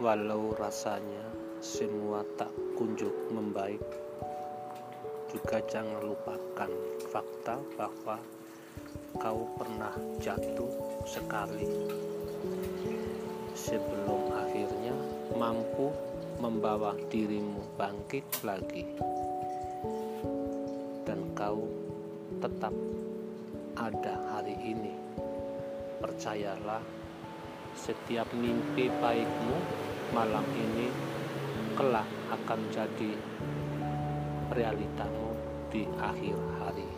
walau rasanya semua tak kunjung membaik juga jangan lupakan fakta bahwa kau pernah jatuh sekali. Sebelum akhirnya mampu membawa dirimu bangkit lagi dan kau tetap ada hari ini percayalah setiap mimpi baikmu malam ini kelak akan jadi realitamu di akhir hari